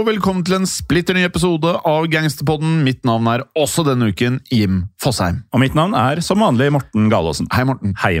Og velkommen til en splitter ny episode av Gangsterpodden. Mitt navn er også denne uken Jim Fosheim. Og mitt navn er som vanlig Morten Galaasen. Hei, Morten. Hei.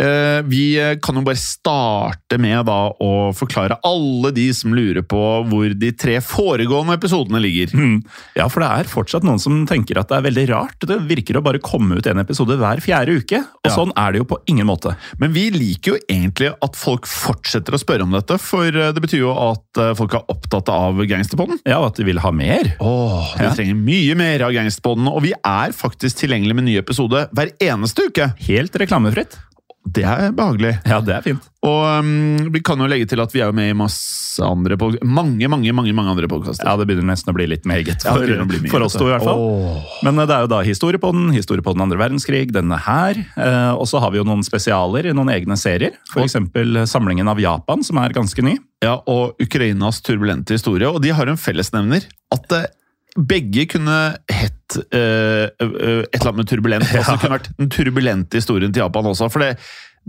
Eh, vi kan jo bare starte med da å forklare alle de som lurer på hvor de tre foregående episodene ligger. Mm. Ja, for det er fortsatt noen som tenker at det er veldig rart. Det virker å bare komme ut en episode hver fjerde uke, og Ja. sånn er det jo på ingen måte. Men vi liker jo egentlig at folk fortsetter å spørre om dette, for eh, det betyr jo at eh, folk er opptatt av Gangsterpodden. Ja, og at de vil ha mer. Åh, de Ja. trenger mye mer av Gangsterpodden, og vi er faktisk tilgjengelig med ny episode hver eneste uke. Helt reklamefritt. Det er behagelig. Ja, det er fint. Og um, vi kan jo legge til at vi er jo med i masse andre mange, mange, mange, mange andre podkaster. Ja, det begynner nesten å bli litt meget for, ja, bli for oss to, i hvert fall. Oh. Men eh, det er jo da historie på den, historie på den andre verdenskrig, denne her. eh, Og så har vi jo noen spesialer, noen egne serier. For eksempel Samlingen av Japan, som er ganske ny. Ja, og Ukrainas turbulente historie. Og de har en fellesnevner. At eh, begge kunne hett uh, uh, et eller annet med turbulent. Altså, det kunne vært den turbulente historien til Japan også. For det,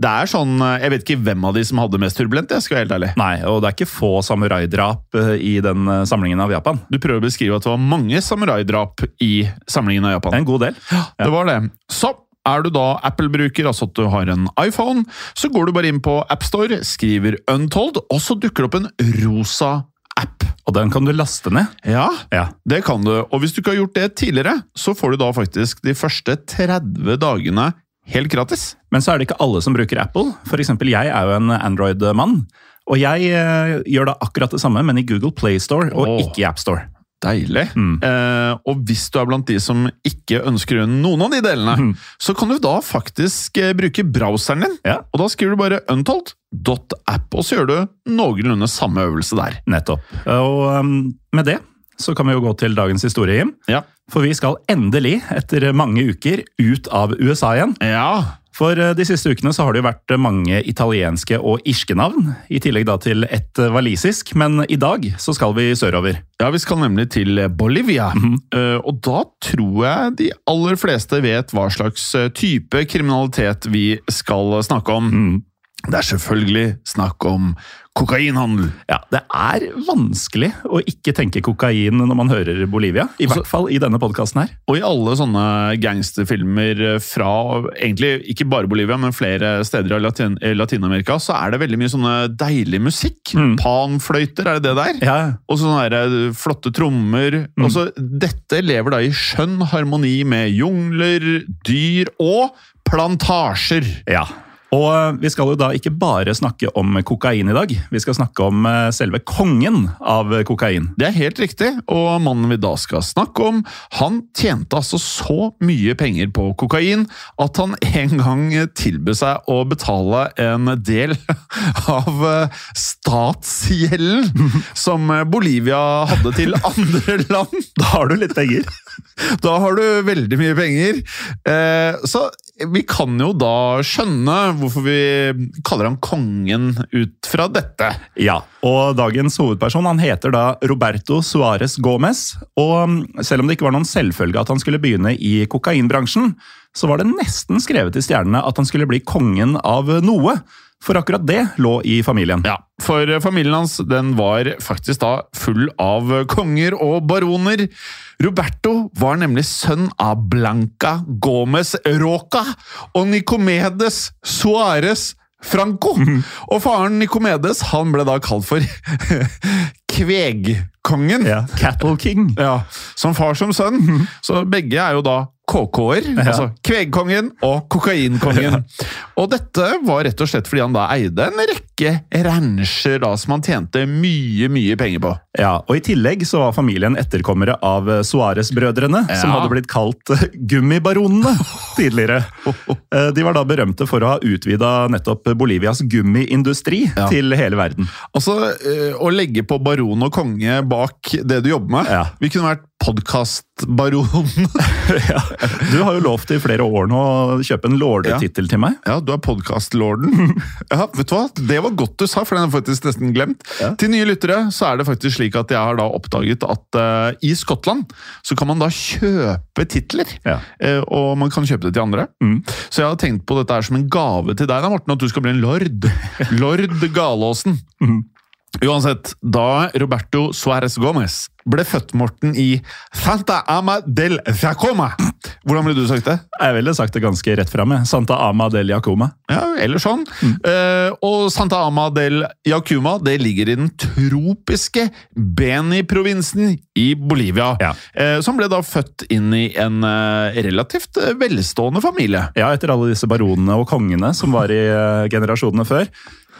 det er sånn eh, Jeg vet ikke hvem av de som hadde mest turbulent, jeg skal være helt ærlig. Nei, og det er ikke få samuraidrap i den samlingen av Japan. Du prøver å beskrive at det var mange samuraidrap i samlingen av Japan. En god del. Ja. Det var det. Så er du da Apple-bruker, altså at du har en iPhone, så går du bare inn på AppStore, skriver Untold, og så dukker det opp en rosa app. Og den kan du laste ned. Ja, Ja. det kan du. Og hvis du ikke har gjort det tidligere, så får du da faktisk de første 30 dagene helt gratis. Men så er det ikke alle som bruker Apple. Eksempel jeg er jo en Android-mann. Og jeg eh, gjør da akkurat det samme, men i Google Play Store og oh. ikke i AppStore. Deilig. Mm. Eh, og hvis du er blant de som ikke ønsker noen av de delene, mm. så kan du da faktisk eh, bruke browseren din. Ja. Og da skriver du bare untold.app, og så gjør du noenlunde samme øvelse der. Nettopp. Og um, med det så kan vi jo gå til dagens historie, Jim. Ja. For vi skal endelig, etter mange uker, ut av USA igjen. Ja. For eh, de siste ukene så har det jo vært mange italienske og irske navn, i tillegg da til et eh, walisisk, men i dag så skal vi sørover. Ja, vi skal nemlig til Bolivia. Eh, og da tror jeg de aller fleste vet hva slags eh, type kriminalitet vi skal snakke om. Det er selvfølgelig snakk om kokainhandel. Ja, Det er vanskelig å ikke tenke kokain når man hører Bolivia. I hvert fall i denne podkasten her. Og i alle sånne gangsterfilmer fra egentlig ikke bare Bolivia, men flere steder i Latin Latin-Amerika, så er det veldig mye sånne deilig musikk. Mm. Panfløyter, er det det der? Ja, Og sånne der, eh, flotte trommer. Mm. Også, dette lever da i skjønn harmoni med jungler, dyr og plantasjer. ja. Og eh, vi skal jo da ikke bare snakke om kokain i dag. Vi skal snakke om eh, selve kongen av kokain. Det er helt riktig, og mannen vi da skal snakke om, han tjente altså så mye penger på kokain at han en gang tilbød seg å betale en del av eh, statsgjelden som Bolivia hadde til andre land. Da har du litt penger. Da har du veldig mye penger. Eh, så vi kan jo da skjønne hvorfor vi kaller han kongen ut fra dette. Ja, og dagens hovedperson han heter da Roberto Suárez Gómez. Og mm, selv om det ikke var noen selvfølge at han skulle begynne i kokainbransjen, så var det nesten skrevet i stjernene at han skulle bli kongen av noe. For akkurat det lå i familien. Ja, for familien hans den var faktisk da full av konger og baroner. Roberto var nemlig sønn av Blanca Gomez Roca og Nicomedes Suárez Franco. Og faren Nicomedes han ble da kalt for Kvegkongen. Ja, Cattle King. Ja, Som far som sønn. Så begge er jo da KK-er. Altså Kvegkongen og Kokainkongen. Og dette var rett og slett fordi han da eide en rekke rancher da, som han tjente mye, mye penger på. Ja, og I tillegg så var familien etterkommere av Suárez-brødrene, som hadde blitt kalt Gummibaronene tidligere. Eh, De var da berømte for å ha utvida nettopp Bolivias gummiindustri Ja. til hele verden. Altså, eh, Å legge på baron og konge bak det du jobber med Ja. Vi kunne vært podkastbaron. Ja. Du har jo lovt i flere år nå å kjøpe en lordetittel til meg. Ja, du er podkastlorden. Ja, vet du hva? Det var godt du sa, for den har jeg faktisk nesten glemt. Ja. Til nye lyttere så er det faktisk slik at jeg har da oppdaget at uh, i Skottland så kan man da kjøpe titler. Ja. Uh, og man kan kjøpe det til andre. Mm. Så jeg har tenkt på dette her som en gave til deg, da, Morten, at du skal bli en lord. Lord Galåsen. Mm. Uansett, da Roberto Suárez Gómez ble født, Morten, i Santa Ama del Jacoma. Hvordan ville du sagt det? Jeg ville sagt det ganske rett fram. Santa Ama del Jacoma. Ja, eller sånn. Eh, og Santa Ama del Jacuma det ligger i den tropiske Beni-provinsen i Bolivia. Ja. Uh, som ble da født inn i en uh, relativt velstående familie. Ja, etter alle disse baronene og kongene som var i generasjonene før.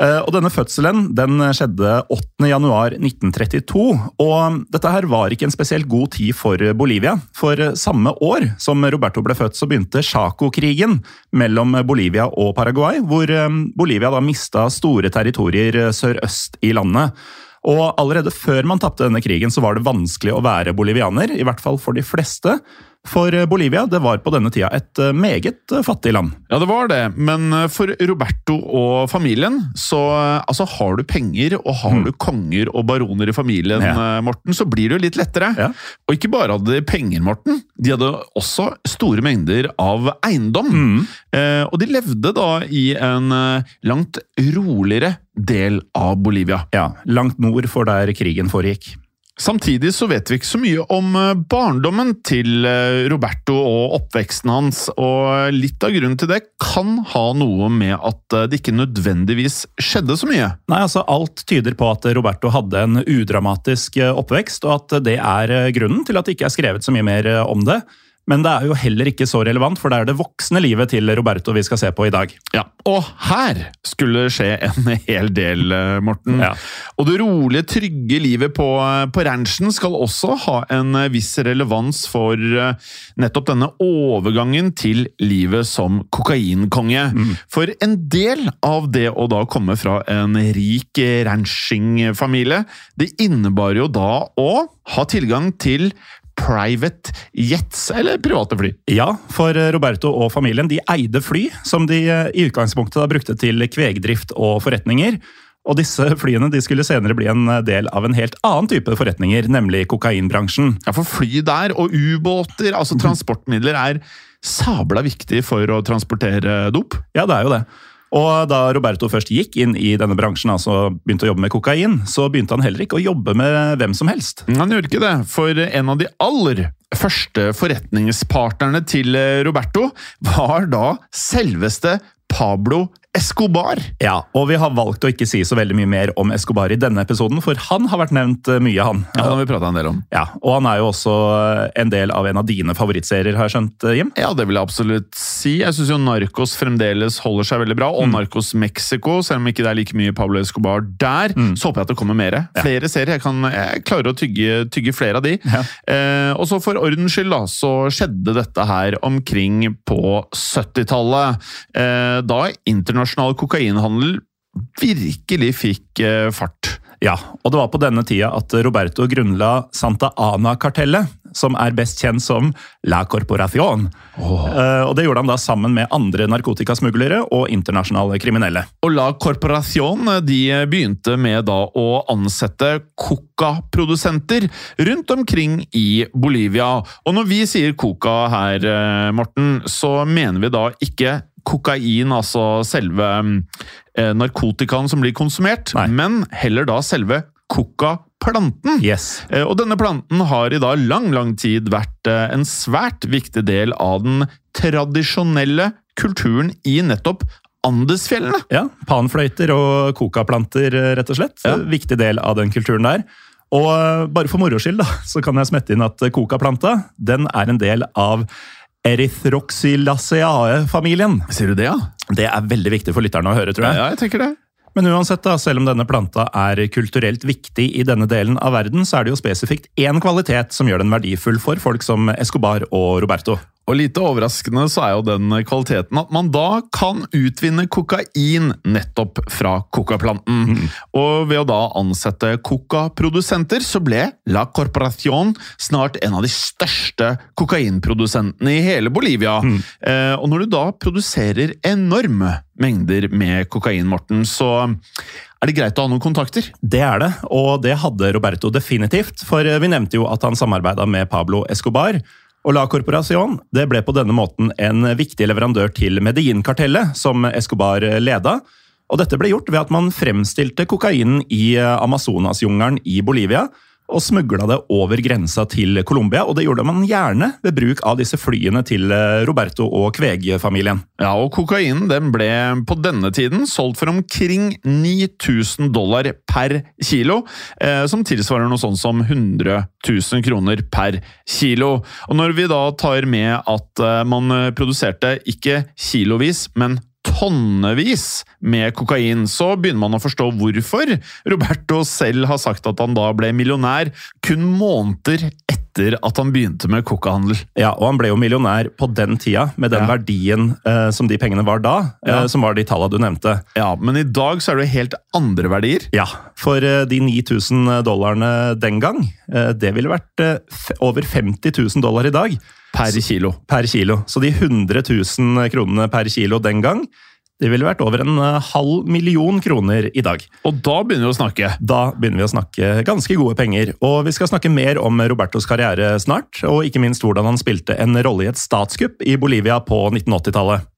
Eh, Og denne fødselen den skjedde 8. januar 1932, og dette her var ikke en spesielt god tid for Bolivia. For samme år som Roberto ble født, så begynte Chaco-krigen mellom Bolivia og Paraguay, hvor eh, Bolivia da mista store territorier sørøst i landet. Og allerede før man tapte denne krigen, så var det vanskelig å være bolivianer, i hvert fall for de fleste. For Bolivia det var på denne tida et eh, meget eh, fattig land. Ja, det var det, men eh, for Roberto og familien, så eh, altså, har du penger og har du konger og baroner i familien, Mm. Ja. eh, Morten, så blir det jo litt lettere. Ja. Og ikke bare hadde de penger, Morten, de hadde også store mengder av eiendom. Mm. Eh, og de levde da i en eh, langt roligere del av Bolivia. Ja, langt nord for der krigen foregikk. Samtidig så vet vi ikke så mye om eh, barndommen til eh, Roberto og oppveksten hans, og litt av grunnen til det kan ha noe med at eh, det ikke nødvendigvis skjedde så mye. Nei, altså Alt tyder på at Roberto hadde en udramatisk oppvekst, og at det er grunnen til at det ikke er skrevet så mye mer om det. Men det er jo heller ikke så relevant, for det er det voksne livet til Roberto vi skal se på i dag. Ja, Og her skulle det skje en hel del, eh, Morten. Ja. Og det rolige, trygge livet på, eh, på ranchen skal også ha en eh, viss relevans for nettopp denne overgangen til livet som kokainkonge. For en del av det å da komme fra en rik ranchingfamilie, det innebar jo da å ha tilgang til private jets, eller private fly. Ja, for eh, Roberto og familien de eide fly, som de eh, i utgangspunktet da brukte til kvegdrift og forretninger. Og disse flyene de skulle senere bli en eh, del av en helt annen type forretninger, nemlig kokainbransjen. Ja, for fly der, og ubåter, altså transportmidler, er sabla viktig for å transportere dop. Ja, det er jo det. Og da Roberto først gikk inn i denne bransjen, altså begynte å jobbe med kokain, så begynte han heller ikke å jobbe med hvem som helst. Han gjorde ikke det, for en av de aller første forretningspartnerne til Roberto var da selveste Pablo Escobar. Ja, og vi har valgt å ikke si så veldig mye mer om Escobar i denne episoden, for han har vært nevnt eh, mye, han. Ja, han har vi prata en del om. Ja, Og han er jo også eh, en del av en av dine favorittserier, har jeg skjønt, eh, Jim? Ja, det vil jeg absolutt si. Jeg syns jo Narcos fremdeles holder seg veldig bra, og Narcos Mexico, selv om ikke det er like mye Pablo Escobar der, så håper jeg at det kommer mer. Flere serier. Jeg, kan, jeg klarer å tygge, tygge flere av de. Ja. Eh, og så for ordens skyld, da, så skjedde dette her omkring på 70-tallet. Eh, da internasjonal kokainhandel virkelig fikk eh, fart. Ja, og det var på denne tida at Roberto grunnla Santa Ana-kartellet, som er best kjent som La Corporación. Eh, og Det gjorde han da sammen med andre narkotikasmuglere og internasjonale kriminelle. Og La Corporación de begynte med da å ansette coca-produsenter rundt omkring i Bolivia. Og når vi sier coca her, eh, Morten, så mener vi da ikke kokain, altså selve eh, narkotikaen som blir konsumert, Nei. men heller da selve coca-planten. Yes. Eh, Og denne planten har i da lang, lang tid vært eh, en svært viktig del av den tradisjonelle kulturen i nettopp Andesfjellene. Ja, Panfløyter og coca-planter, rett og slett. Ja. Viktig del av den kulturen der. Og eh, bare for moro skyld, da, så kan jeg smette inn at kokaplanta den er en del av Erythroxylaceae-familien. Sier du det, ja? Det er veldig viktig for lytterne å høre, tror jeg. Ja, jeg tenker det. Men uansett, da, selv om denne planta er kulturelt viktig i denne delen av verden, så er det jo spesifikt én kvalitet som gjør den verdifull for folk som Escobar og Roberto. Og lite overraskende så er jo den kvaliteten at man da kan utvinne kokain nettopp fra kokaplanten. Og ved å da ansette kokaprodusenter, så ble La Corporación snart en av de største kokainprodusentene i hele Bolivia. Eh, og når du da produserer enorme mengder med kokain, Morten, så er det greit å ha noen kontakter. Det er det, og det hadde Roberto definitivt. For vi nevnte jo at han samarbeida med Pablo Escobar. Og La Corporación det ble på denne måten en viktig leverandør til Medellin-kartellet, som Escobar leda. Og dette ble gjort ved at man fremstilte kokainen i Amazonasjungelen i Bolivia og smugla det over grensa til Colombia. Og det gjorde man gjerne ved bruk av disse flyene til Roberto og Kveg-familien. Ja, og kokainen den ble på denne tiden solgt for omkring 9000 dollar per kilo, eh, som tilsvarer noe sånn som 100 000 kroner per kilo. Og når vi da tar med at eh, man produserte ikke kilovis, men tonnevis med kokain, så begynner man å forstå hvorfor Roberto selv har sagt at han da ble millionær kun måneder etter at han begynte med kokahandel. Ja, og han ble jo millionær på den tida, med den Ja. verdien eh, som de pengene var da, Ja. eh, som var de tallene du nevnte. Ja, men i dag så er det jo helt andre verdier. Ja, for eh, de 9000 dollarene den gang, eh, det ville vært eh, over 50 000 dollar i dag Per kilo. per kilo. Så de 100 000 kronene per kilo den gang, det ville vært over en eh, halv million kroner i dag. Og da begynner vi å snakke. Da begynner vi å snakke ganske gode penger, og vi skal snakke mer om Robertos karriere snart, og ikke minst hvordan han spilte en rolle i et statskupp i Bolivia på 1980-tallet.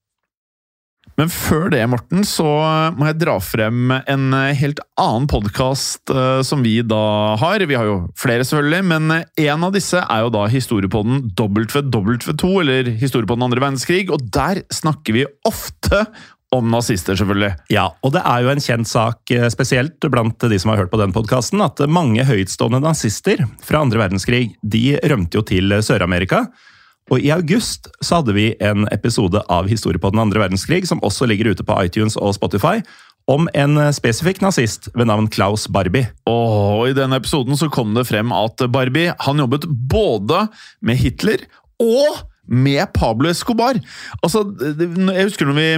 Men før det, Morten, så må jeg dra frem en helt annen podkast som vi da har. Vi har jo flere, selvfølgelig, men en av disse er jo da historiepodden WW2, eller Historiepodden andre verdenskrig, og der snakker vi ofte om nazister, selvfølgelig. Ja, og det er jo en kjent sak, eh, spesielt blant de som har hørt på den podkasten, at mange høytstående nazister fra andre verdenskrig de rømte jo til Sør-Amerika. Og i august så hadde vi en episode av Historie på den andre verdenskrig, som også ligger ute på iTunes og Spotify, om en spesifikk nazist ved navn Klaus Barbie. Og i denne episoden så kom det frem at Barbie han jobbet både med Hitler og med Pablo Escobar. Altså, jeg husker når vi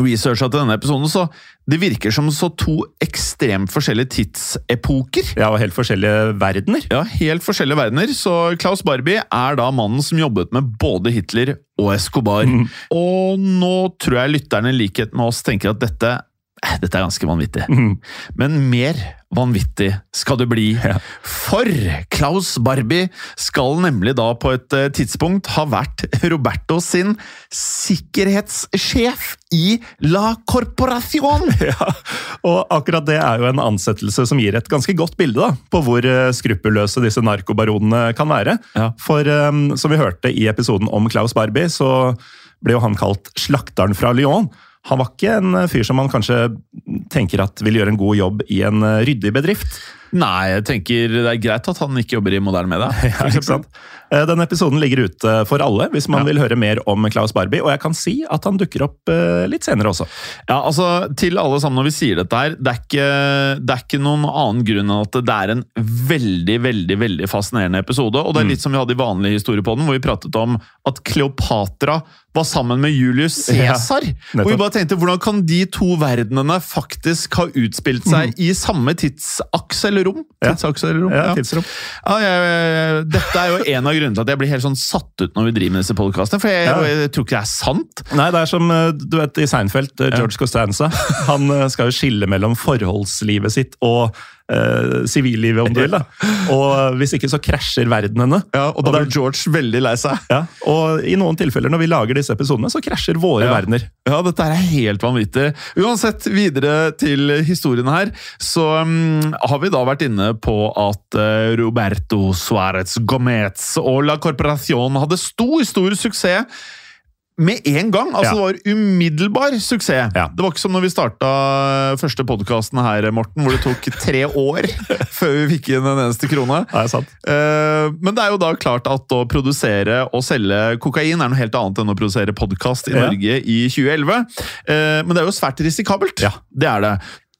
researcha til denne episoden, så det virker som så to ekstremt forskjellige tidsepoker. Ja, og helt forskjellige verdener. Ja, helt forskjellige verdener. Så Klaus Barbie er da mannen som jobbet med både Hitler og Escobar. Og nå tror jeg lytterne i likhet med oss tenker at dette, dette er ganske vanvittig. Men mer vanvittig skal det bli. For Klaus Barbie skal nemlig da på et eh, tidspunkt ha vært Roberto sin sikkerhetssjef i La Corporación. Ja, og akkurat det er jo en ansettelse som gir et ganske godt bilde da, på hvor eh, skruppelløse disse narkobaronene kan være. Ja. For um, som vi hørte i episoden om Klaus Barbie, så ble jo han kalt slakteren fra Lyon. Han var ikke en eh, fyr som man kanskje tenker at vil gjøre en god jobb i en eh, ryddig bedrift. Nei, jeg tenker det er greit at han ikke jobber i Moderne Media. Ja, ikke sant? Eh, Denne episoden ligger ute for alle hvis man vil høre mer om Klaus Barbie, og jeg kan si at han dukker opp eh, litt senere også. Ja, altså, til alle sammen når vi sier dette her, det er, ikke, det er ikke noen annen grunn enn at det er en veldig, veldig veldig fascinerende episode. Og det er litt som vi hadde i vanlig historiepodden, hvor vi pratet om at Kleopatra var sammen med Julius Ja, Cæsar. Ja, og vi bare tenkte, hvordan kan de to verdenene faktisk ha utspilt seg i samme tidsakse eller rom. Tidsakser Tidsaks eller rom. Ja, tidsrom. Ja, jeg, dette er jo en av grunnene til at jeg blir helt sånn satt ut når vi driver med disse podkastene. For jeg, Ja. jeg tror ikke det er sant. Nei, det er som eh, du vet i Seinfeld, eh, George Costanza. Han eh, skal jo skille mellom forholdslivet sitt og eh, sivillivet, om du vil. da. Og eh, hvis ikke så krasjer verdenene. og da blir George veldig lei seg. Ja, og i noen tilfeller når vi lager disse episodene, så krasjer våre Ja. verdener. Ja, dette er helt vanvittig. Uansett, videre til historien her, så um, har vi da vært inne på at uh, Roberto Suárez Gomez og La Corporación hadde stor, stor suksess. Med en gang! Altså Ja. Det var umiddelbar suksess. Ja. Det var ikke som når vi starta første podkasten her, Morten, hvor det tok tre år før vi fikk inn en eneste krone. Er sant. Eh, Men det er jo da klart at å produsere og selge kokain er noe helt annet enn å produsere podkast i Ja. Norge i 2011. Eh, Men det er jo svært risikabelt. Ja. Det er det.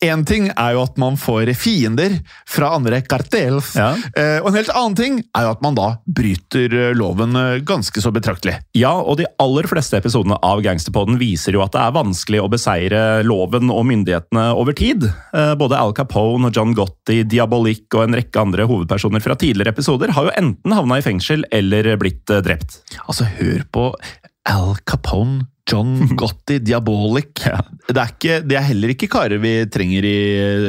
Én ting er jo at man får fiender fra andre kartels. Ja. Eh, Og en helt annen ting er jo at man da bryter eh, loven eh, ganske så betraktelig. Ja, og de aller fleste episodene av Gangsterpodden viser jo at det er vanskelig å beseire loven og myndighetene over tid. Både Al Capone og John Gotti, Diabolik og en rekke andre hovedpersoner fra tidligere episoder har jo enten havna i fengsel eller blitt drept. Altså, hør på Al Capone, John Gotti, Diabolik. Det, er ikke, det er heller ikke karer vi trenger i,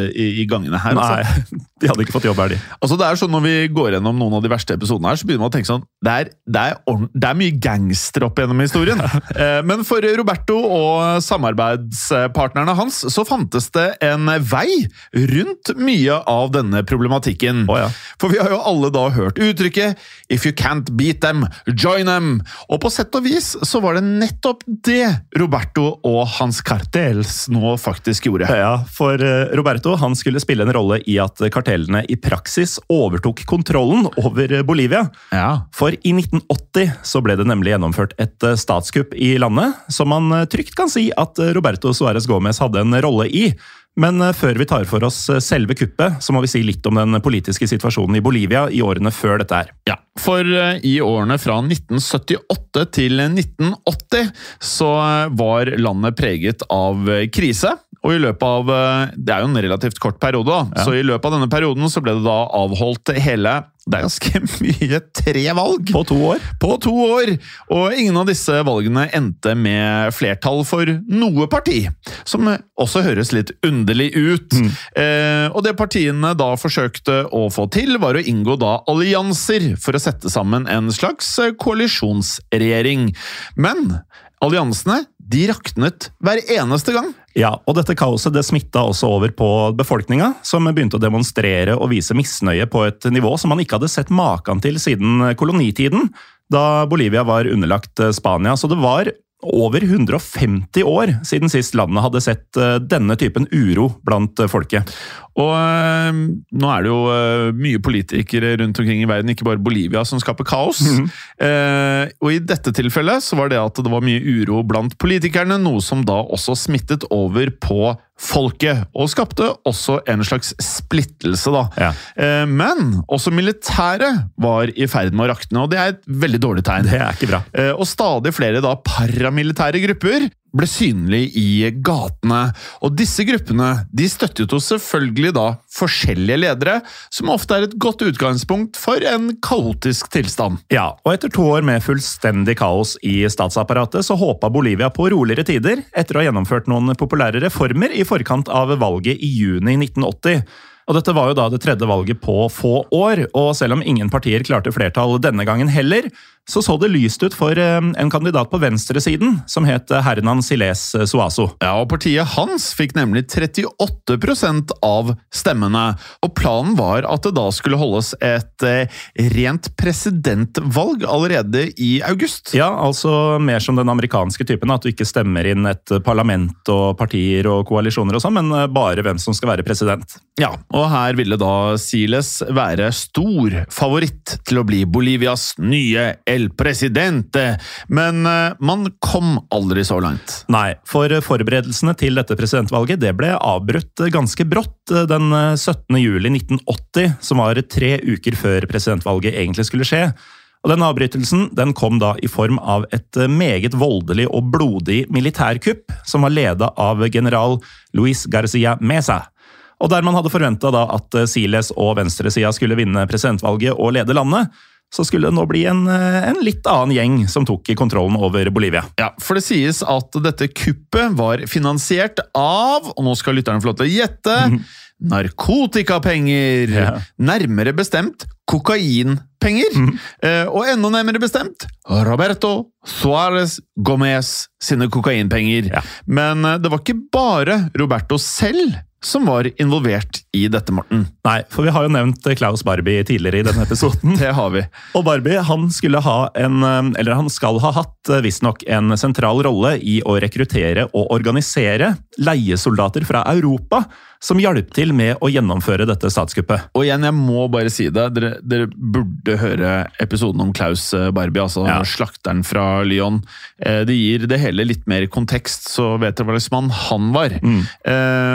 i, i gangene her. altså. Nei, de hadde ikke fått jobb her, de. Altså det er sånn Når vi går gjennom noen av de verste episodene, her, så begynner man å tenke sånn Det er, det er, det er mye gangster opp gjennom historien. Eh, Men for Roberto og samarbeidspartnerne hans så fantes det en vei rundt mye av denne problematikken. Oh, ja. For vi har jo alle da hørt uttrykket 'if you can't beat them, join them'. Og på sett og vis så var det nettopp det Roberto og hans cartels nå faktisk gjorde. Ja, for eh, Roberto han skulle spille en rolle i at kartellene i praksis overtok kontrollen over eh, Bolivia. Ja. For i 1980 så ble det nemlig gjennomført et eh, statskupp i landet, som man trygt kan si at Roberto Suárez Gomez hadde en rolle i. Men eh, før vi tar for oss eh, selve kuppet, så må vi si litt om den politiske situasjonen i Bolivia i årene før dette her. Ja, for eh, i årene fra 1978 til 1980 så var landet preget av krise. Og i løpet av Det er jo en relativt kort periode, da. Så i løpet av denne perioden så ble det da avholdt hele Det er ganske mye tre valg! På to år. På to år! Og ingen av disse valgene endte med flertall for noe parti. Som også høres litt underlig ut. Eh, og det partiene da forsøkte å få til, var å inngå da allianser for å sette sammen en slags eh, koalisjonsregjering. Men alliansene de raknet hver eneste gang. Ja, og dette kaoset det smitta også over på befolkninga, som begynte å demonstrere og vise misnøye på et nivå som man ikke hadde sett maken til siden kolonitiden, da Bolivia var underlagt eh, Spania. Så det var over 150 år siden sist landet hadde sett eh, denne typen uro blant eh, folket. Og eh, nå er det jo mye politikere rundt omkring i verden, ikke bare Bolivia, som skaper kaos. eh, og i dette tilfellet så var det at det var mye uro blant politikerne, noe som da også smittet over på folket, og skapte også en slags splittelse, da. Ja. Eh, men også militæret var i ferd med å rakne, og det er et veldig dårlig tegn. Det er ikke bra. Eh, Og stadig flere da paramilitære grupper ble synlig i gatene. Og disse gruppene de støttet jo selvfølgelig da forskjellige ledere, som ofte er et godt utgangspunkt for en kaotisk tilstand. Ja, og etter to år med fullstendig kaos i statsapparatet, så håpa Bolivia på roligere tider etter å ha gjennomført noen populære reformer i forkant av valget i juni 1980. Og dette var jo da det tredje valget på få år, og selv om ingen partier klarte flertall denne gangen heller, så så det lyst ut for eh, en kandidat på venstresiden som het Hernan Siles Suazo. Ja, og Partiet hans fikk nemlig 38% av stemmene. Og planen var at det da skulle holdes et eh, rent presidentvalg allerede i august. Ja, altså mer som den amerikanske typen, at du ikke stemmer inn et parlament og partier og koalisjoner og sånn, men eh, bare hvem som skal være president. Ja, og her ville da Siles være stor favoritt til å bli Bolivias nye El Presidente, men eh, man kom aldri så langt. Nei, for forberedelsene til dette presidentvalget det ble avbrutt ganske brått eh, den 17. juli 1980, som var tre uker før presidentvalget egentlig skulle skje. Og Den avbrytelsen den kom da i form av et eh, meget voldelig og blodig militærkupp, som var leda av general Luis Garcia Mesa. Og der man hadde forventa at eh, Siles og venstresida skulle vinne presidentvalget og lede landet, så skulle det nå bli en, eh, en litt annen gjeng som tok kontrollen over Bolivia. Ja, For det sies at dette kuppet var finansiert av, og nå skal lytterne få lov til å gjette, narkotikapenger! Ja. Nærmere bestemt kokainpenger. Eh, og enda nærmere bestemt Roberto Suárez Gomez sine kokainpenger. Ja. Men eh, det var ikke bare Roberto selv som var involvert i dette, Morten. Nei, for vi har jo nevnt eh, Klaus Barbie tidligere i denne episoden. Det har vi. Og Barbie han skulle ha en, eh, eller han skal ha hatt eh, visstnok en sentral rolle i å rekruttere og organisere leiesoldater fra Europa som hjalp til med å gjennomføre dette statskuppet. Og igjen, jeg må bare si det. Dere, dere burde høre episoden om Klaus eh, Barbie, altså Ja. slakteren fra Lyon. Eh, Det gir det hele litt mer kontekst, så vet dere hva slags mann han var. Mm.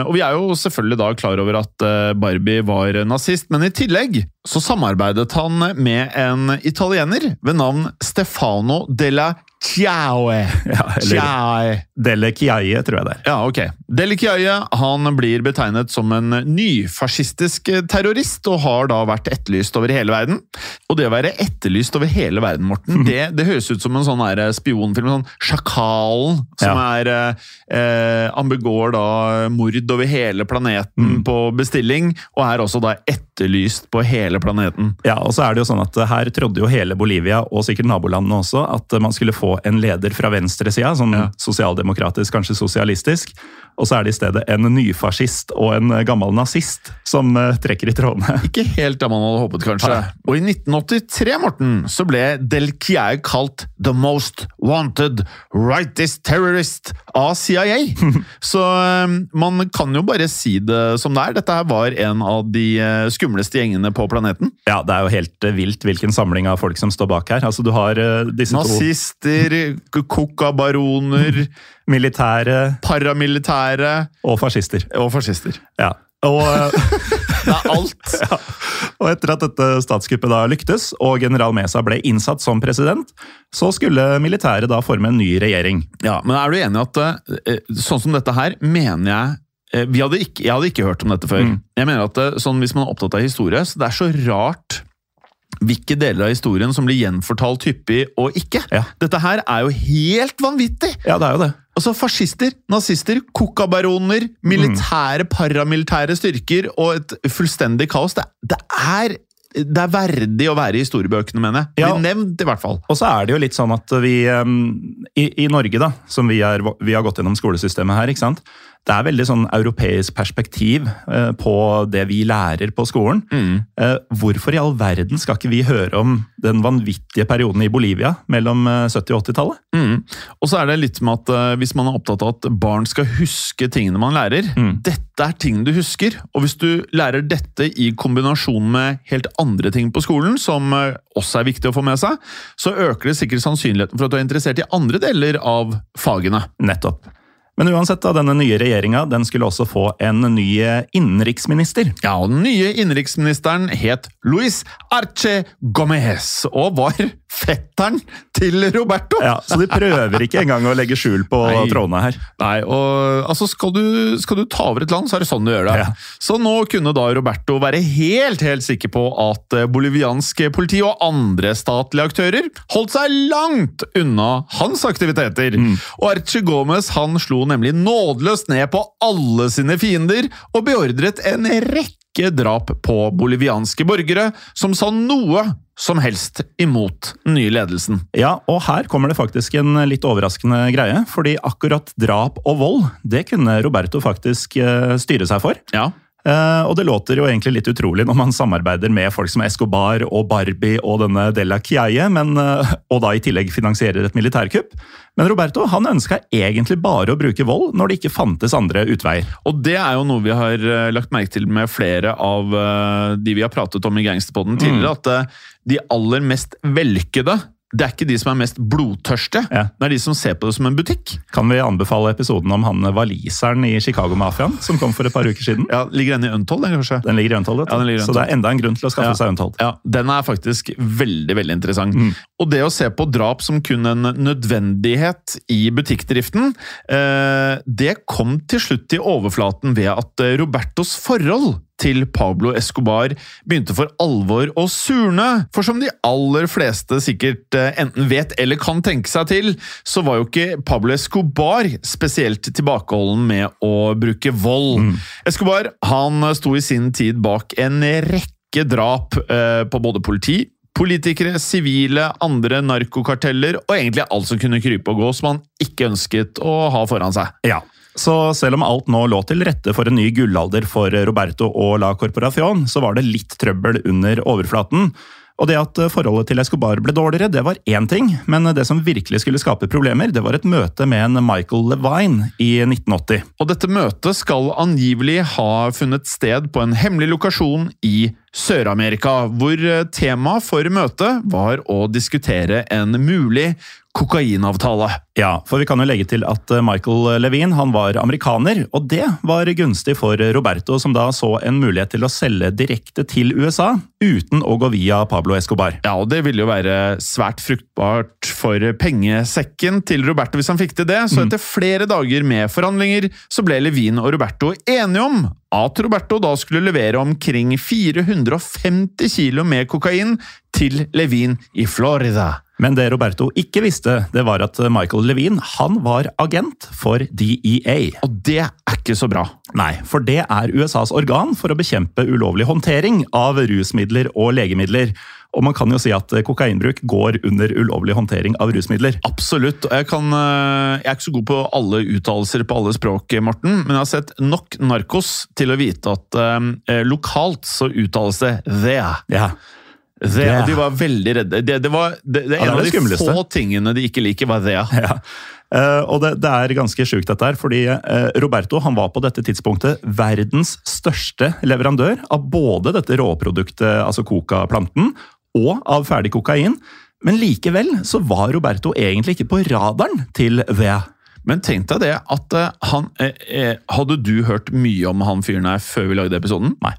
Og vi er jo selvfølgelig da klar over at eh, Barbie var nazist, men i tillegg så samarbeidet han med en italiener ved navn Stefano della Chiaue. Ja, Chiaue. Dele Chiaie, tror jeg det er. Ja, ok. Delle Chiaie han blir betegnet som en nyfascistisk terrorist, og har da vært etterlyst over hele verden. Og det å være etterlyst over hele verden, Morten, det, det høres ut som en sånn her spionfilm. sånn Sjakalen, som Ja. er eh, Han begår da mord over hele planeten på bestilling, og er også da etterlyst på hele planeten. Ja, og så er det jo sånn at Her trodde jo hele Bolivia, og sikkert nabolandene også, at man skulle få en leder fra venstresida, sånn Ja. sosialdemokratisk, kanskje sosialistisk. Og så er det i stedet en nyfascist og en gammel nazist som eh, trekker i trådene. Ikke helt det man hadde håpet, kanskje. Og i 1983, Morten, så ble Del Chiaie kalt The Most Wanted Rightist Terrorist av CIA. så eh, man kan jo bare si det som det er. Dette her var en av de eh, skumleste gjengene på planeten. Ja, Det er jo helt eh, vilt hvilken samling av folk som står bak her. Altså, Du har eh, disse Nazister, kokabaroner, militære paramilitære og fascister. og fascister. Ja. Og, eh, Det er alt. ja. og etter at dette statskuppet da lyktes, og general Mesa ble innsatt som president, så skulle militæret da forme en ny regjering. Ja, men er du enig i at sånn som dette her, mener jeg hadde ikke, Jeg hadde ikke hørt om dette før. Mm. Jeg mener at eh, sånn, Hvis man er opptatt av historie, så det er så rart hvilke deler av historien som blir gjenfortalt hyppig og ikke. Ja. Dette her er jo helt vanvittig! Ja, det er jo det. Altså Fascister, nazister, kokabaroner, militære, paramilitære styrker og et fullstendig kaos. Det, det, er, det er verdig å være i historiebøkene, mener jeg. Ja. Bli nevnt, i hvert fall. Og så er det jo litt sånn at vi um, i, I Norge, da, som vi, er, vi har gått gjennom skolesystemet her, ikke sant. Det er veldig sånn europeisk perspektiv eh, på det vi lærer på skolen. Mm. hvorfor i all verden skal ikke vi høre om den vanvittige perioden i Bolivia mellom eh, 70- og 80-tallet? Mm. Og så er det litt med at eh, hvis man er opptatt av at barn skal huske tingene man lærer Mm. Dette er ting du husker, og hvis du lærer dette i kombinasjon med helt andre ting på skolen, som eh, også er viktig å få med seg, så øker det sikkert sannsynligheten for at du er interessert i andre deler av fagene. Nettopp. Men uansett, da, denne nye regjeringa den skulle også få en ny eh, innenriksminister. Ja, og Den nye innenriksministeren het Luis Arche Gomez, og var fetteren til Roberto! Ja, Så de prøver ikke engang å legge skjul på Nei. trådene her. Nei, og altså skal du, skal du ta over et land, så er det sånn du gjør det. Ja. Så nå kunne da Roberto være helt, helt sikker på at eh, boliviansk politi og andre statlige aktører holdt seg langt unna hans aktiviteter. Og Archie Gomez han slo nemlig nådeløst ned på alle sine fiender og beordret en rekke drap på bolivianske borgere som sa noe som helst imot den nye ledelsen. Ja, og her kommer det faktisk en litt overraskende greie. Fordi akkurat drap og vold, det kunne Roberto faktisk eh, styre seg for. Ja, Eh, og det låter jo egentlig litt utrolig når man samarbeider med folk som Escobar og Barbie og denne Della Chiaie, men, uh, og da i tillegg finansierer et militærkupp. Men Roberto han ønska egentlig bare å bruke vold når det ikke fantes andre utveier. Og det er jo noe vi har eh, lagt merke til med flere av de vi har pratet om i Gangsterpodden tidligere, at eh, de aller mest vellykkede det er ikke de som er mest blodtørste. Ja. Det er de som ser på det som en butikk. Kan vi anbefale episoden om han waliseren i Chicago-mafiaen som kom for et par uker siden? Ja, Ligger den i Untold, den, kanskje? Den ligger i Untold. Ja, ligger i så det er enda en grunn til å skaffe Ja. seg Untold. Ja, Den er faktisk veldig veldig interessant. Mm. Og det å se på drap som kun en nødvendighet i butikkdriften, eh, det kom til slutt til overflaten ved at eh, Robertos forhold til Pablo Escobar begynte for alvor å surne. For som de aller fleste sikkert eh, enten vet eller kan tenke seg til, så var jo ikke Pablo Escobar spesielt tilbakeholden med å bruke vold. Escobar han sto i sin tid bak en rekke drap eh, på både politi, politikere, sivile, andre narkokarteller og egentlig alt som kunne krype og gå som han ikke ønsket å ha foran seg. Ja. Så selv om alt nå lå til rette for en ny gullalder for Roberto og La Corporación, så var det litt trøbbel under overflaten. Og det at forholdet til Escobar ble dårligere, det var én ting, men det som virkelig skulle skape problemer, det var et møte med en Michael Levine i 1980. Og dette møtet skal angivelig ha funnet sted på en hemmelig lokasjon i Sør-Amerika, hvor temaet for møtet var å diskutere en mulig kokainavtale. Ja, for vi kan jo legge til at Michael Levine han var amerikaner, og det var gunstig for Roberto, som da så en mulighet til å selge direkte til USA, uten å gå via Pablo Escobar. Ja, og det ville jo være svært fruktbart for pengesekken til Roberto hvis han fikk til det, så etter flere dager med forhandlinger så ble Levin og Roberto enige om at Roberto da skulle levere omkring 450 kilo med kokain til Levin i Florida. Men det Roberto ikke visste, det var at Michael Levine han var agent for DEA. Og det er ikke så bra. Nei, for det er USAs organ for å bekjempe ulovlig håndtering av rusmidler og legemidler. Og man kan jo si at kokainbruk går under ulovlig håndtering av rusmidler. Absolutt. Jeg, kan, eh, jeg er ikke så god på alle uttalelser på alle språk, Morten, men jeg har sett nok narkos til å vite at eh, lokalt så uttales det 'the'. Ja. The, Det- og de var veldig redde. Det, det, var, det, det Ja, en av de få tingene de ikke liker, var det. Ja. Uh, og det, det er ganske sjukt dette her, fordi uh, Roberto han var på dette tidspunktet verdens største leverandør av både dette råproduktet, altså coca-planten, og av ferdig kokain. Men likevel så var Roberto egentlig ikke på radaren til The. Men tenk deg det at eh, han eh, eh, Hadde du hørt mye om han fyren her før vi lagde episoden? Nei.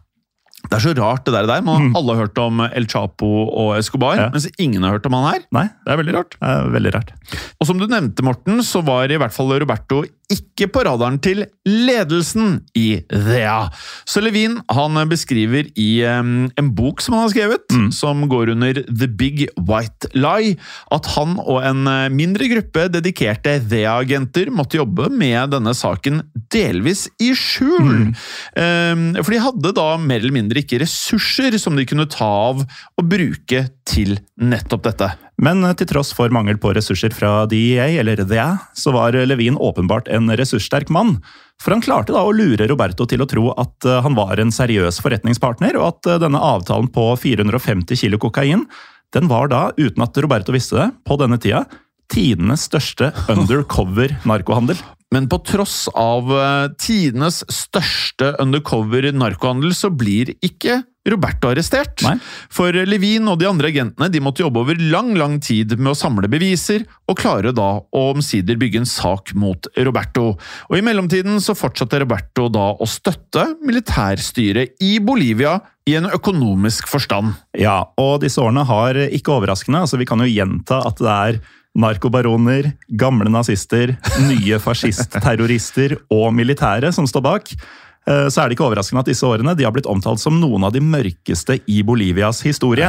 Det er så rart, det der. der. Man, Alle har hørt om El Chapo og Escobar, Ja. mens ingen har hørt om han her. Nei, Det er veldig rart. det er veldig rart. Og som du nevnte, Morten, så var i hvert fall Roberto ikke på radaren til ledelsen i Thea. Så Levin han beskriver i en bok som han har skrevet, som går under The Big White Lie, at han og en eh, mindre gruppe dedikerte Thea-agenter måtte jobbe med denne saken delvis i skjul. Em, for de hadde da mer eller mindre ikke ressurser som de kunne ta av og bruke til nettopp dette. Men eh, til tross for mangel på ressurser fra DEA, eller DEA, så var Levin åpenbart en ressurssterk mann. For han klarte da å lure Roberto til å tro at eh, han var en seriøs forretningspartner, og at eh, denne avtalen på 450 kilo kokain, den var da, uten at Roberto visste det, på denne tida, tidenes største undercover narkohandel. Men på tross av eh, tidenes største undercover narkohandel, så blir ikke Roberto arrestert. Nei. For Levin og de andre agentene de måtte jobbe over lang lang tid med å samle beviser, og klare da å omsider bygge en sak mot Roberto. Og I mellomtiden så fortsatte Roberto da å støtte militærstyret i Bolivia i en økonomisk forstand. Ja, og disse årene har ikke overraskende, altså vi kan jo gjenta at det er narkobaroner, gamle nazister, nye fascistterrorister og militære som står bak. Eh, Så er det ikke overraskende at disse årene de har blitt omtalt som noen av de mørkeste i Bolivias historie.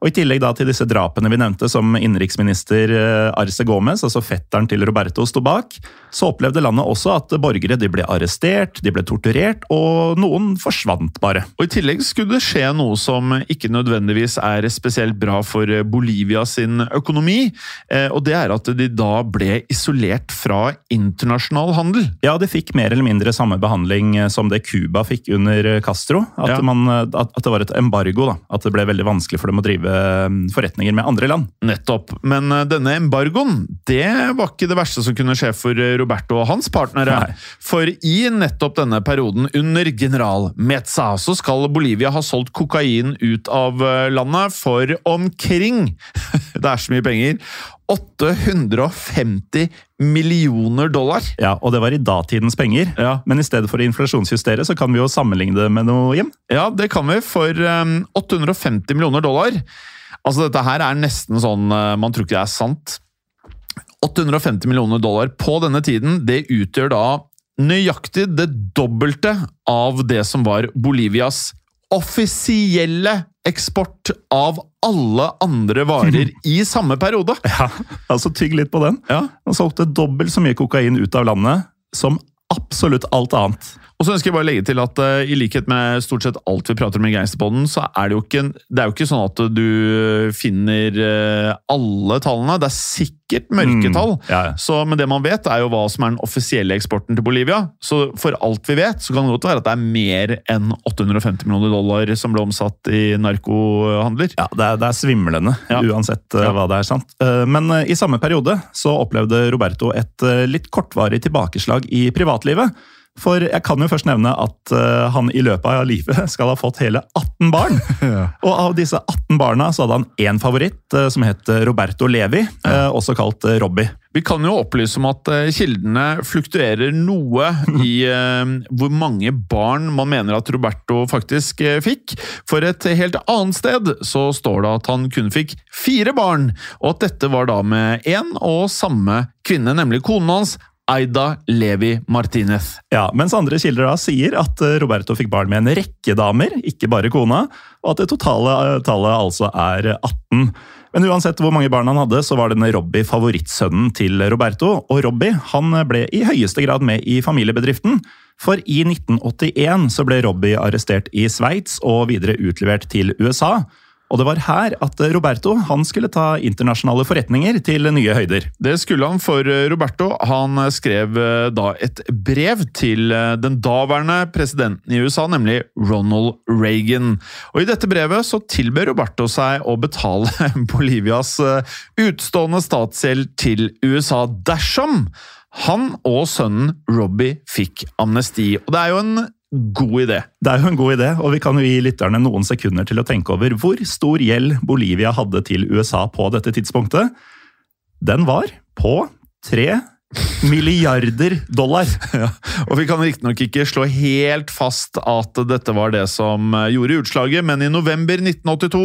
Og I tillegg da til disse drapene vi nevnte, som innenriksminister eh, Arce Gomez, altså fetteren til Roberto, sto bak, så opplevde landet også at borgere de ble arrestert, de ble torturert, og noen forsvant bare. Og I tillegg skulle det skje noe som ikke nødvendigvis er spesielt bra for Bolivia sin økonomi, eh, og det er at de da ble isolert fra internasjonal handel. Ja, de fikk mer eller mindre samme behandling eh, som det Cuba fikk under Castro. At, Ja. man, eh, at, at det var et embargo. da. At det ble veldig vanskelig for dem å drive eh, forretninger med andre land. Nettopp. Men eh, denne embargoen, det var ikke det verste som kunne skje for eh, Roberto og hans partnere. Nei. For i nettopp denne perioden, under general Meza, så skal Bolivia ha solgt kokain ut av eh, landet for omkring Det er så mye penger. 850 millioner dollar. Ja, Og det var i datidens penger. Ja. Men i stedet for å inflasjonsjustere, så kan vi jo sammenligne det med noe, Jim. Ja, det kan vi, for um, 850 millioner dollar. Altså, dette her er nesten sånn uh, Man tror ikke det er sant. 850 millioner dollar på denne tiden, det utgjør da nøyaktig det dobbelte av det som var Bolivias offisielle eksport av alle andre varer i samme periode. Ja, altså Tygg litt på den. Ja. Han solgte dobbelt så mye kokain ut av landet som absolutt alt annet. Og så ønsker jeg bare å legge til at uh, i likhet med stort sett alt vi prater om i Gangsterpodden, så er det jo ikke, det jo ikke sånn at du finner uh, alle tallene. Det er sikkert mørketall. Mm, ja, ja. Så, men det man vet, er jo hva som er den offisielle eksporten til Bolivia. Så for alt vi vet, så kan det godt være at det er mer enn 850 millioner dollar som ble omsatt i narkohandler. Ja, Det er, det er svimlende, Ja. uansett uh, hva det er sant. Men i samme periode så opplevde Roberto et litt kortvarig tilbakeslag i privatlivet. For jeg kan jo først nevne at uh, han i løpet av livet skal ha fått hele 18 barn. Og av disse 18 barna så hadde han én favoritt, uh, som het Roberto Levi, uh, også kalt uh, Robbie. Vi kan jo opplyse om at eh, kildene fluktuerer noe i eh, hvor mange barn man mener at Roberto faktisk eh, fikk. For et helt annet sted så står det at han kun fikk fire barn, og at dette var da med én og samme kvinne, nemlig konen hans, Aida Levi Martinez. Ja, Mens andre kilder da sier at uh, Roberto fikk barn med en rekke damer, ikke bare kona, og at det totale uh, tallet altså er 18. Men uansett hvor mange barn han hadde, så var denne Robbie favorittsønnen til Roberto. Og Robbie han ble i høyeste grad med i familiebedriften. For i 1981 så ble Robbie arrestert i Sveits og videre utlevert til USA. Og det var her at Roberto han skulle ta internasjonale forretninger til nye høyder. Det skulle han for eh, Roberto. Han skrev eh, da et brev til eh, den daværende presidenten i USA, nemlig Ronald Reagan. Og I dette brevet så tilbød Roberto seg å betale Bolivias eh, utstående statsgjeld til USA dersom han og sønnen Robbie fikk amnesti. Og det er jo en god idé. Det er jo en god idé, og vi kan jo gi lytterne noen sekunder til å tenke over hvor stor gjeld Bolivia hadde til USA på dette tidspunktet. Den var på tre milliarder dollar. Ja, og Vi kan riktignok ikke slå helt fast at dette var det som gjorde utslaget, men i november 1982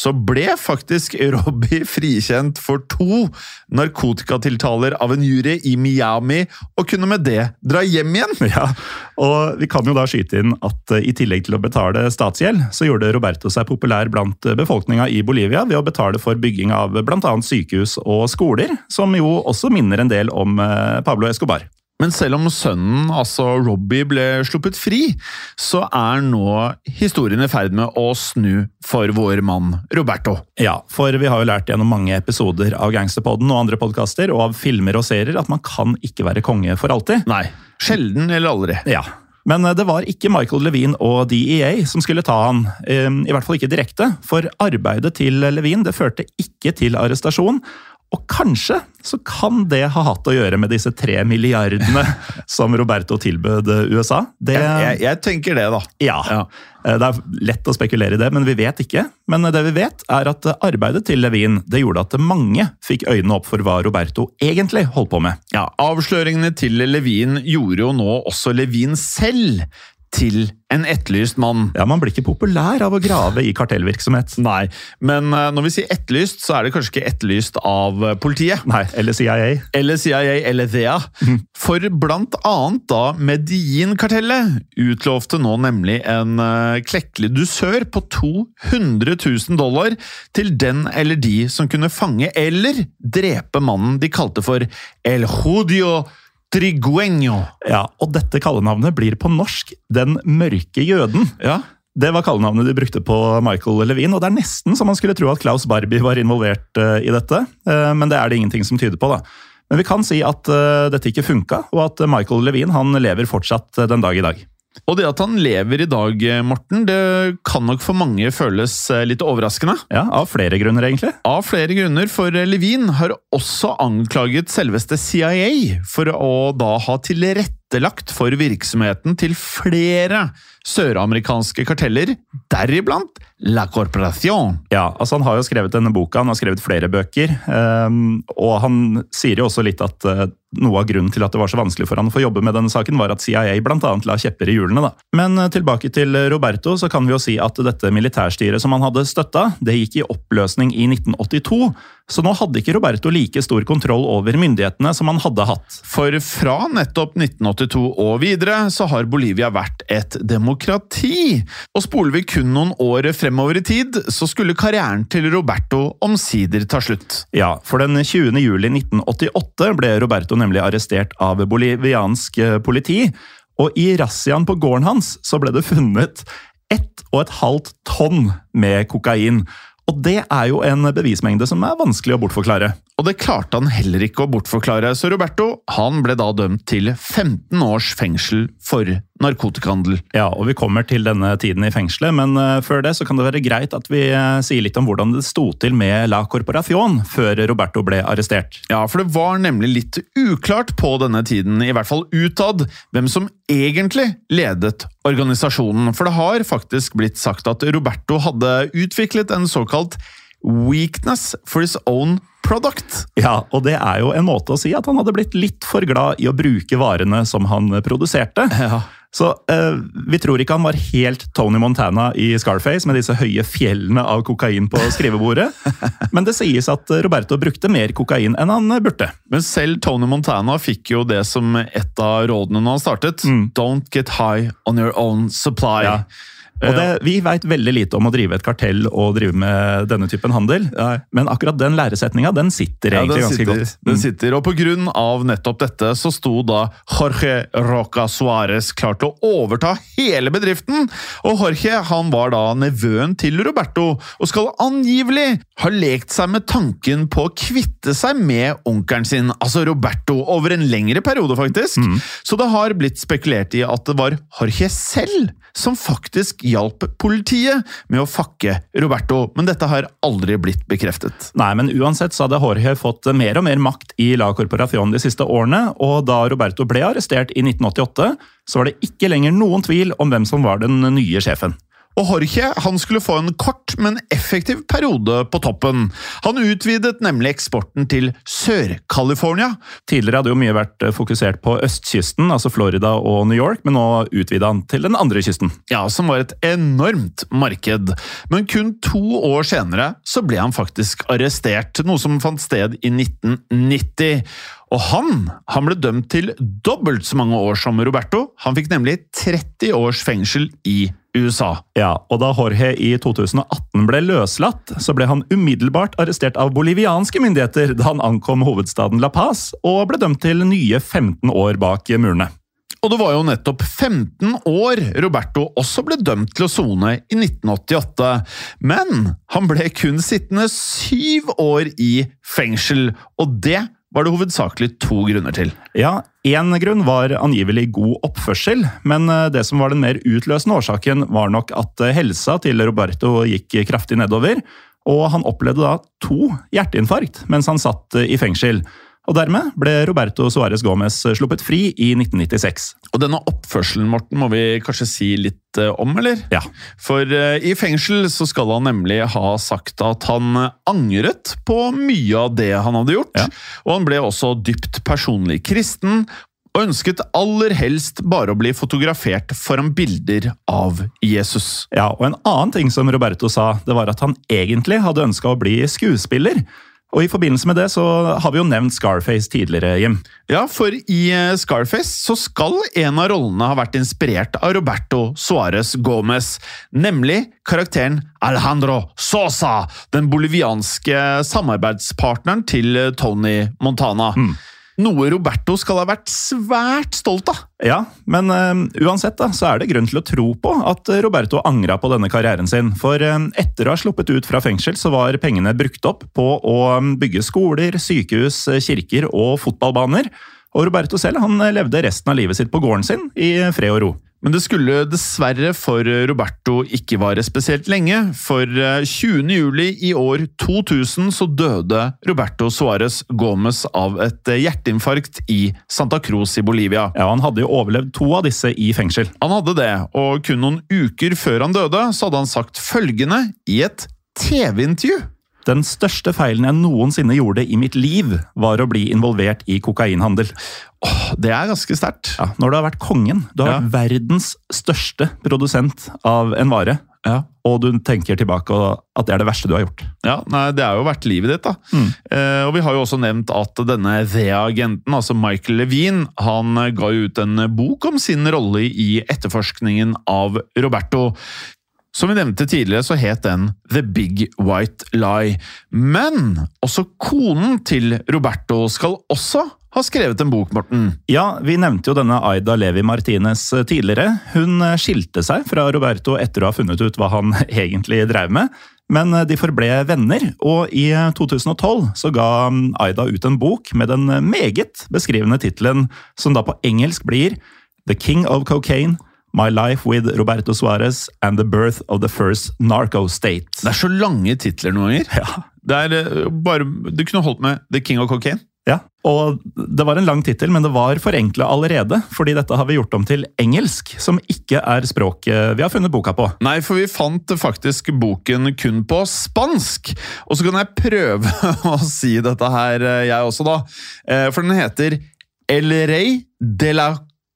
så ble faktisk Robbie frikjent for to narkotikatiltaler av en jury i Miami, og kunne med det dra hjem igjen. Ja, og Vi kan jo da skyte inn at eh, i tillegg til å betale statsgjeld, så gjorde Roberto seg populær blant eh, befolkninga i Bolivia ved å betale for bygging av bl.a. sykehus og skoler, som jo også minner en del om eh, Pablo Escobar. Men selv om sønnen, altså Robbie, ble sluppet fri, så er nå historien i ferd med å snu for vår mann Roberto. Ja, for vi har jo lært gjennom mange episoder av Gangsterpodden og andre podkaster og av filmer og serier at man kan ikke være konge for alltid. Nei, sjelden eller aldri. Ja, men eh, det var ikke Michael Levine og DEA som skulle ta han, eh, i hvert fall ikke direkte. For arbeidet til Levine det førte ikke til arrestasjon. Og kanskje så kan det ha hatt å gjøre med disse tre milliardene som Roberto tilbød eh, USA. Det, Jeg, jeg, jeg tenker det, da. ja. Ja. Eh, Det er lett å spekulere i det, men vi vet ikke. Men det vi vet, er at arbeidet til Levine det gjorde at mange fikk øynene opp for hva Roberto egentlig holdt på med. Ja, Avsløringene til Levin gjorde jo nå også Levin selv til en etterlyst mann. Ja, Man blir ikke populær av å grave i kartellvirksomhet. Nei, men eh, når vi sier etterlyst, så er det kanskje ikke etterlyst av eh, politiet. Nei, eller CIA. Eller CIA eller DEA. For blant annet da Medellin-kartellet utlovte nå nemlig en eh, klekkelig dusør på 200 000 dollar til den eller de som kunne fange eller drepe mannen de kalte for El Judio Trigueño. Ja, Og dette kallenavnet blir på norsk Den mørke jøden. Ja, Det var kallenavnet de brukte på Michael Levine, og det er nesten så man skulle tro at Klaus Barbie var involvert eh, i dette, eh, men det er det ingenting som tyder på. da. Men vi kan si at eh, dette ikke funka, og at Michael Levine han lever fortsatt den dag i dag. Og det at han lever i dag, Morten, det kan nok for mange føles eh, litt overraskende. Ja, Av flere grunner, egentlig. Av flere grunner, for Levin har også anklaget selveste CIA for å da ha tilrettelagt for virksomheten til flere søramerikanske karteller, deriblant La Corporación. Ja, altså Han har jo skrevet denne boka, han har skrevet flere bøker. Um, og han sier jo også litt at uh, noe av grunnen til at det var så vanskelig for han å få jobbe med denne saken, var at CIA annet la kjepper i hjulene. da. Men uh, tilbake til Roberto, så kan vi jo si at dette militærstyret som han hadde støtta, det gikk i oppløsning i 1982. Så nå hadde ikke Roberto like stor kontroll over myndighetene som han hadde hatt. For fra nettopp 1982 og videre så har Bolivia vært et demokrati. Og spoler vi kun noen år fremover i tid, så skulle karrieren til Roberto omsider ta slutt. Ja, for den 20. juli 1988 ble Roberto nemlig arrestert av boliviansk eh, politi. Og i razziaen på gården hans så ble det funnet ett og et halvt tonn med kokain. Og det er jo en bevismengde som er vanskelig å bortforklare. Og det klarte han heller ikke å bortforklare, så Roberto han ble da dømt til 15 års fengsel for narkotikahandel. Ja, og vi kommer til denne tiden i fengselet, men uh, før det så kan det være greit at vi uh, sier litt om hvordan det sto til med La Corporación før Roberto ble arrestert. Ja, for det var nemlig litt uklart på denne tiden, i hvert fall utad, hvem som egentlig ledet organisasjonen. For det har faktisk blitt sagt at Roberto hadde utviklet en såkalt weakness for his own product. Ja, og det er jo en måte å si at han hadde blitt litt for glad i å bruke varene som han produserte. Ja. Så eh, vi tror ikke han var helt Tony Montana i Scarface med disse høye fjellene av kokain på skrivebordet. Men det sies at Roberto brukte mer kokain enn han burde. Men selv Tony Montana fikk jo det som et av rådene når han startet. Mm. Don't get high on your own supply. Ja. Og det, Vi veit veldig lite om å drive et kartell og drive med denne typen handel, men akkurat den læresetninga den sitter Ja, egentlig den ganske sitter, godt. Den Mm. sitter, og av nettopp dette så sto da Jorge Roca Suárez klar til å overta hele bedriften. Og Jorge han var da nevøen til Roberto, og skal angivelig ha lekt seg med tanken på å kvitte seg med onkelen sin, altså Roberto, over en lengre periode, faktisk. Mm. Så det har blitt spekulert i at det var Jorge selv som faktisk hjalp politiet med å fakke Roberto, men dette har aldri blitt bekreftet. Nei, men uansett så hadde Jorge fått mer og mer makt i La Corporación de siste årene, og da Roberto ble arrestert i 1988, så var det ikke lenger noen tvil om hvem som var den nye sjefen. Og Jorge han skulle få en kort, men effektiv periode på toppen. Han utvidet nemlig eksporten til Sør-California. Tidligere hadde jo mye vært fokusert på østkysten, altså Florida og New York, men nå utvida han til den andre kysten. Ja, som var et enormt marked. Men kun to år senere så ble han faktisk arrestert, noe som fant sted i 1990. Og han, han ble dømt til dobbelt så mange år som Roberto. Han fikk nemlig 30 års fengsel i USA. Ja, og da Jorge i 2018 ble løslatt, så ble han umiddelbart arrestert av bolivianske myndigheter da han ankom hovedstaden La Paz, og ble dømt til nye 15 år bak murene. Og det var jo nettopp 15 år Roberto også ble dømt til å sone i 1988. Men han ble kun sittende syv år i fengsel, og det var det hovedsakelig to grunner til. Ja, Én grunn var angivelig god oppførsel, men eh, det som var den mer utløsende årsaken, var nok at eh, helsa til Roberto gikk kraftig nedover, og han opplevde da to hjerteinfarkt mens han satt eh, i fengsel. Og Dermed ble Roberto Suárez Gomez sluppet fri i 1996. Og denne oppførselen, Morten, må vi kanskje si litt eh, om, eller? Ja. For eh, i fengsel så skal han nemlig ha sagt at han eh, angret på mye av det han hadde gjort. Ja. Og han ble også dypt personlig kristen, og ønsket aller helst bare å bli fotografert foran bilder av Jesus. Ja, og En annen ting som Roberto sa, det var at han egentlig hadde ønska å bli skuespiller. Og I forbindelse med det så har vi jo nevnt Scarface tidligere, Jim. Ja, for i eh, Scarface så skal en av rollene ha vært inspirert av Roberto Suárez Gomez, nemlig karakteren Alejandro Sosa, den bolivianske samarbeidspartneren til Tony Montana. Noe Roberto skal ha vært svært stolt av. Ja, men eh, uansett da, så er det grunn til å tro på at eh, Roberto angra på denne karrieren sin. For eh, etter å ha sluppet ut fra fengsel, så var pengene brukt opp på å bygge skoler, sykehus, eh, kirker og fotballbaner. Og Roberto selv han levde resten av livet sitt på gården sin i fred og ro. Men det skulle dessverre for Roberto ikke vare spesielt lenge, for 20. juli i år 2000 så døde Roberto Suárez Gomez av et hjerteinfarkt i Santa Cruz i Bolivia. Ja, Han hadde jo overlevd to av disse i fengsel. Han hadde det, og kun noen uker før han døde, så hadde han sagt følgende i et TV-intervju. Den største feilen jeg noensinne gjorde i mitt liv, var å bli involvert i kokainhandel. Åh, det er ganske sterkt. Ja, når du har vært kongen, du har Ja. vært verdens største produsent av en vare, Ja. og du tenker tilbake at det er det verste du har gjort. Ja, nei, Det har jo vært livet ditt, da. Eh, og Vi har jo også nevnt at denne V-agenten, altså Michael Levine, han ga ut en bok om sin rolle i etterforskningen av Roberto. Som vi nevnte tidligere, så het den The Big White Lie. Men også konen til Roberto skal også ha skrevet en bok, Morten. Ja, vi nevnte jo denne Aida Levi Martinez tidligere. Hun eh, skilte seg fra Roberto etter å ha funnet ut hva han egentlig drev med. Men eh, de forble venner, og i eh, 2012 så ga mm, Aida ut en bok med den eh, meget beskrivende tittelen, som da på engelsk blir The King of Cocaine, My Life with Roberto Suárez and the Birth of the First Narco State. Det er så lange titler noen ganger. Ja. Det er eh, bare, Du kunne holdt med The King of Cocaine. Ja, og Det var en lang tittel, men det var forenkla allerede. fordi dette har vi gjort om til engelsk, som ikke er språket vi har funnet boka på. Nei, for vi fant faktisk boken kun på spansk. Og så kan jeg prøve å si dette her, eh, jeg også, da. Eh, For den heter El Rey de la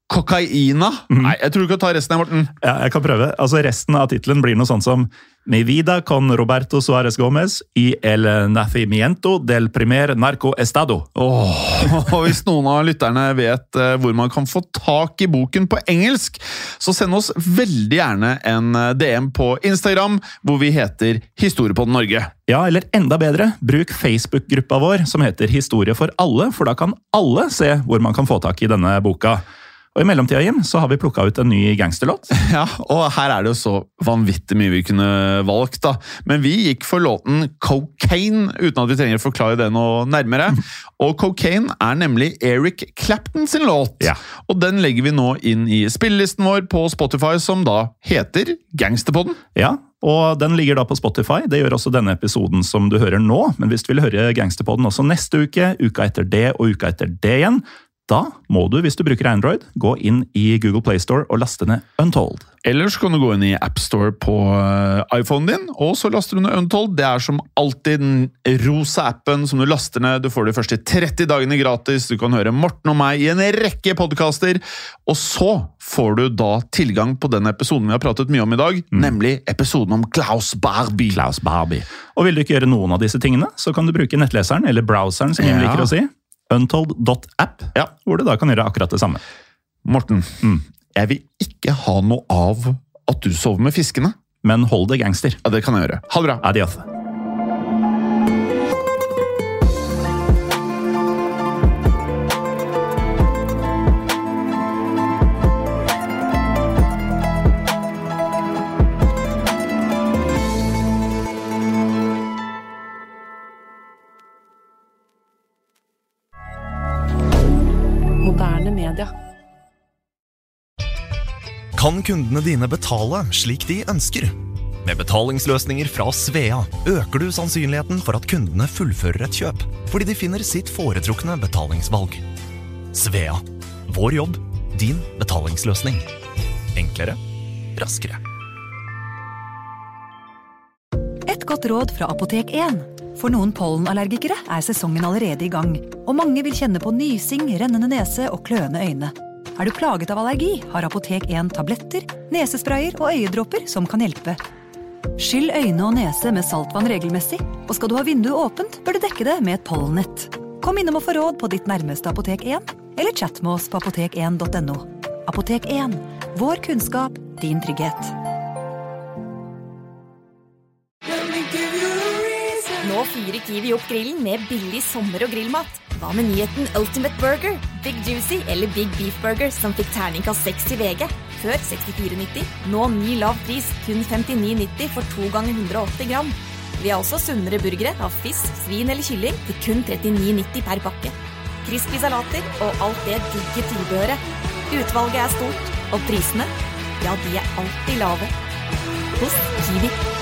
Cocaína. Nei, jeg tror du kan ta resten, her, Morten. Ja, jeg kan prøve. Altså Resten av tittelen blir noe sånt som Mi vida con Roberto Suárez Gómez y el nacimiento del primer narco estado. Åh, og Hvis noen av lytterne vet eh, hvor man kan få tak i boken på engelsk, så send oss veldig gjerne en eh, DM på Instagram, hvor vi heter Historiepodden Norge. Ja, eller enda bedre, bruk Facebook-gruppa vår som heter Historie for alle, for da kan alle se hvor man kan få tak i denne boka. Og I mellomtida Jim, så har vi plukka ut en ny gangsterlåt. Ja, og her er det jo så vanvittig mye vi kunne valgt, da. Men vi gikk for låten Cocaine, uten at vi trenger å forklare det noe nærmere. Og Cocaine er nemlig Eric Clapton sin låt. Ja. Og den legger vi nå inn i spillelisten vår på Spotify, som da heter Gangsterpodden. Ja, og den ligger da på Spotify. Det gjør også denne episoden som du hører nå. Men hvis du vil høre Gangsterpodden også neste uke, uka etter det og uka etter det igjen, da må du, hvis du bruker Android, gå inn i Google Playstore og laste ned Untold. Ellers kan du gå inn i AppStore på uh, iPhonen din, og så laster du ned Untold. Det er som alltid den rosa appen som du laster ned. Du får de første 30 dagene gratis. Du kan høre Morten og meg i en rekke podkaster. Og så får du da tilgang på den episoden vi har pratet mye om i dag, nemlig episoden om Klaus Barbie. Klaus Barbie. Og vil du ikke gjøre noen av disse tingene, så kan du bruke nettleseren, eller browseren, som vi Ja. liker å si. Untold.app, Ja. hvor du da kan gjøre akkurat det samme. Morten, jeg vil ikke ha noe av at du sover med fiskene. Men hold det gangster. Ja, det kan jeg gjøre. Ha det bra. Adios. Kan kundene dine betale slik de ønsker? Med betalingsløsninger fra Svea øker du sannsynligheten for at kundene fullfører et kjøp, fordi de finner sitt foretrukne betalingsvalg. Svea vår jobb, din betalingsløsning. Enklere, raskere. Et godt råd fra Apotek 1. For noen pollenallergikere er sesongen allerede i gang, og mange vil kjenne på nysing, rennende nese og kløende øyne. Er du plaget av allergi, har Apotek 1 tabletter, nesesprayer og øyedråper som kan hjelpe. Skyll øyne og nese med saltvann regelmessig, og skal du ha vinduet åpent, bør du dekke det med et pollennett. Kom innom og få råd på ditt nærmeste Apotek 1, eller chat med oss på apotek1.no. Apotek 1 vår kunnskap, din trygghet. Nå fyrer Kiwi opp grillen med billig sommer- og grillmat. Hva med nyheten Ultimate Burger, Big Juicy eller Big Beef Burger som fikk terningkast 6 i VG? Før 64,90. Nå ny lav pris, kun 59,90 for 2 ganger 180 gram. Vi har også sunnere burgere av fisk, svin eller kylling til kun 39,90 per pakke. Crispy salater og alt det digge tilbehøret. Utvalget er stort, og prisene, ja, de er alltid lave. Hos Kiwi.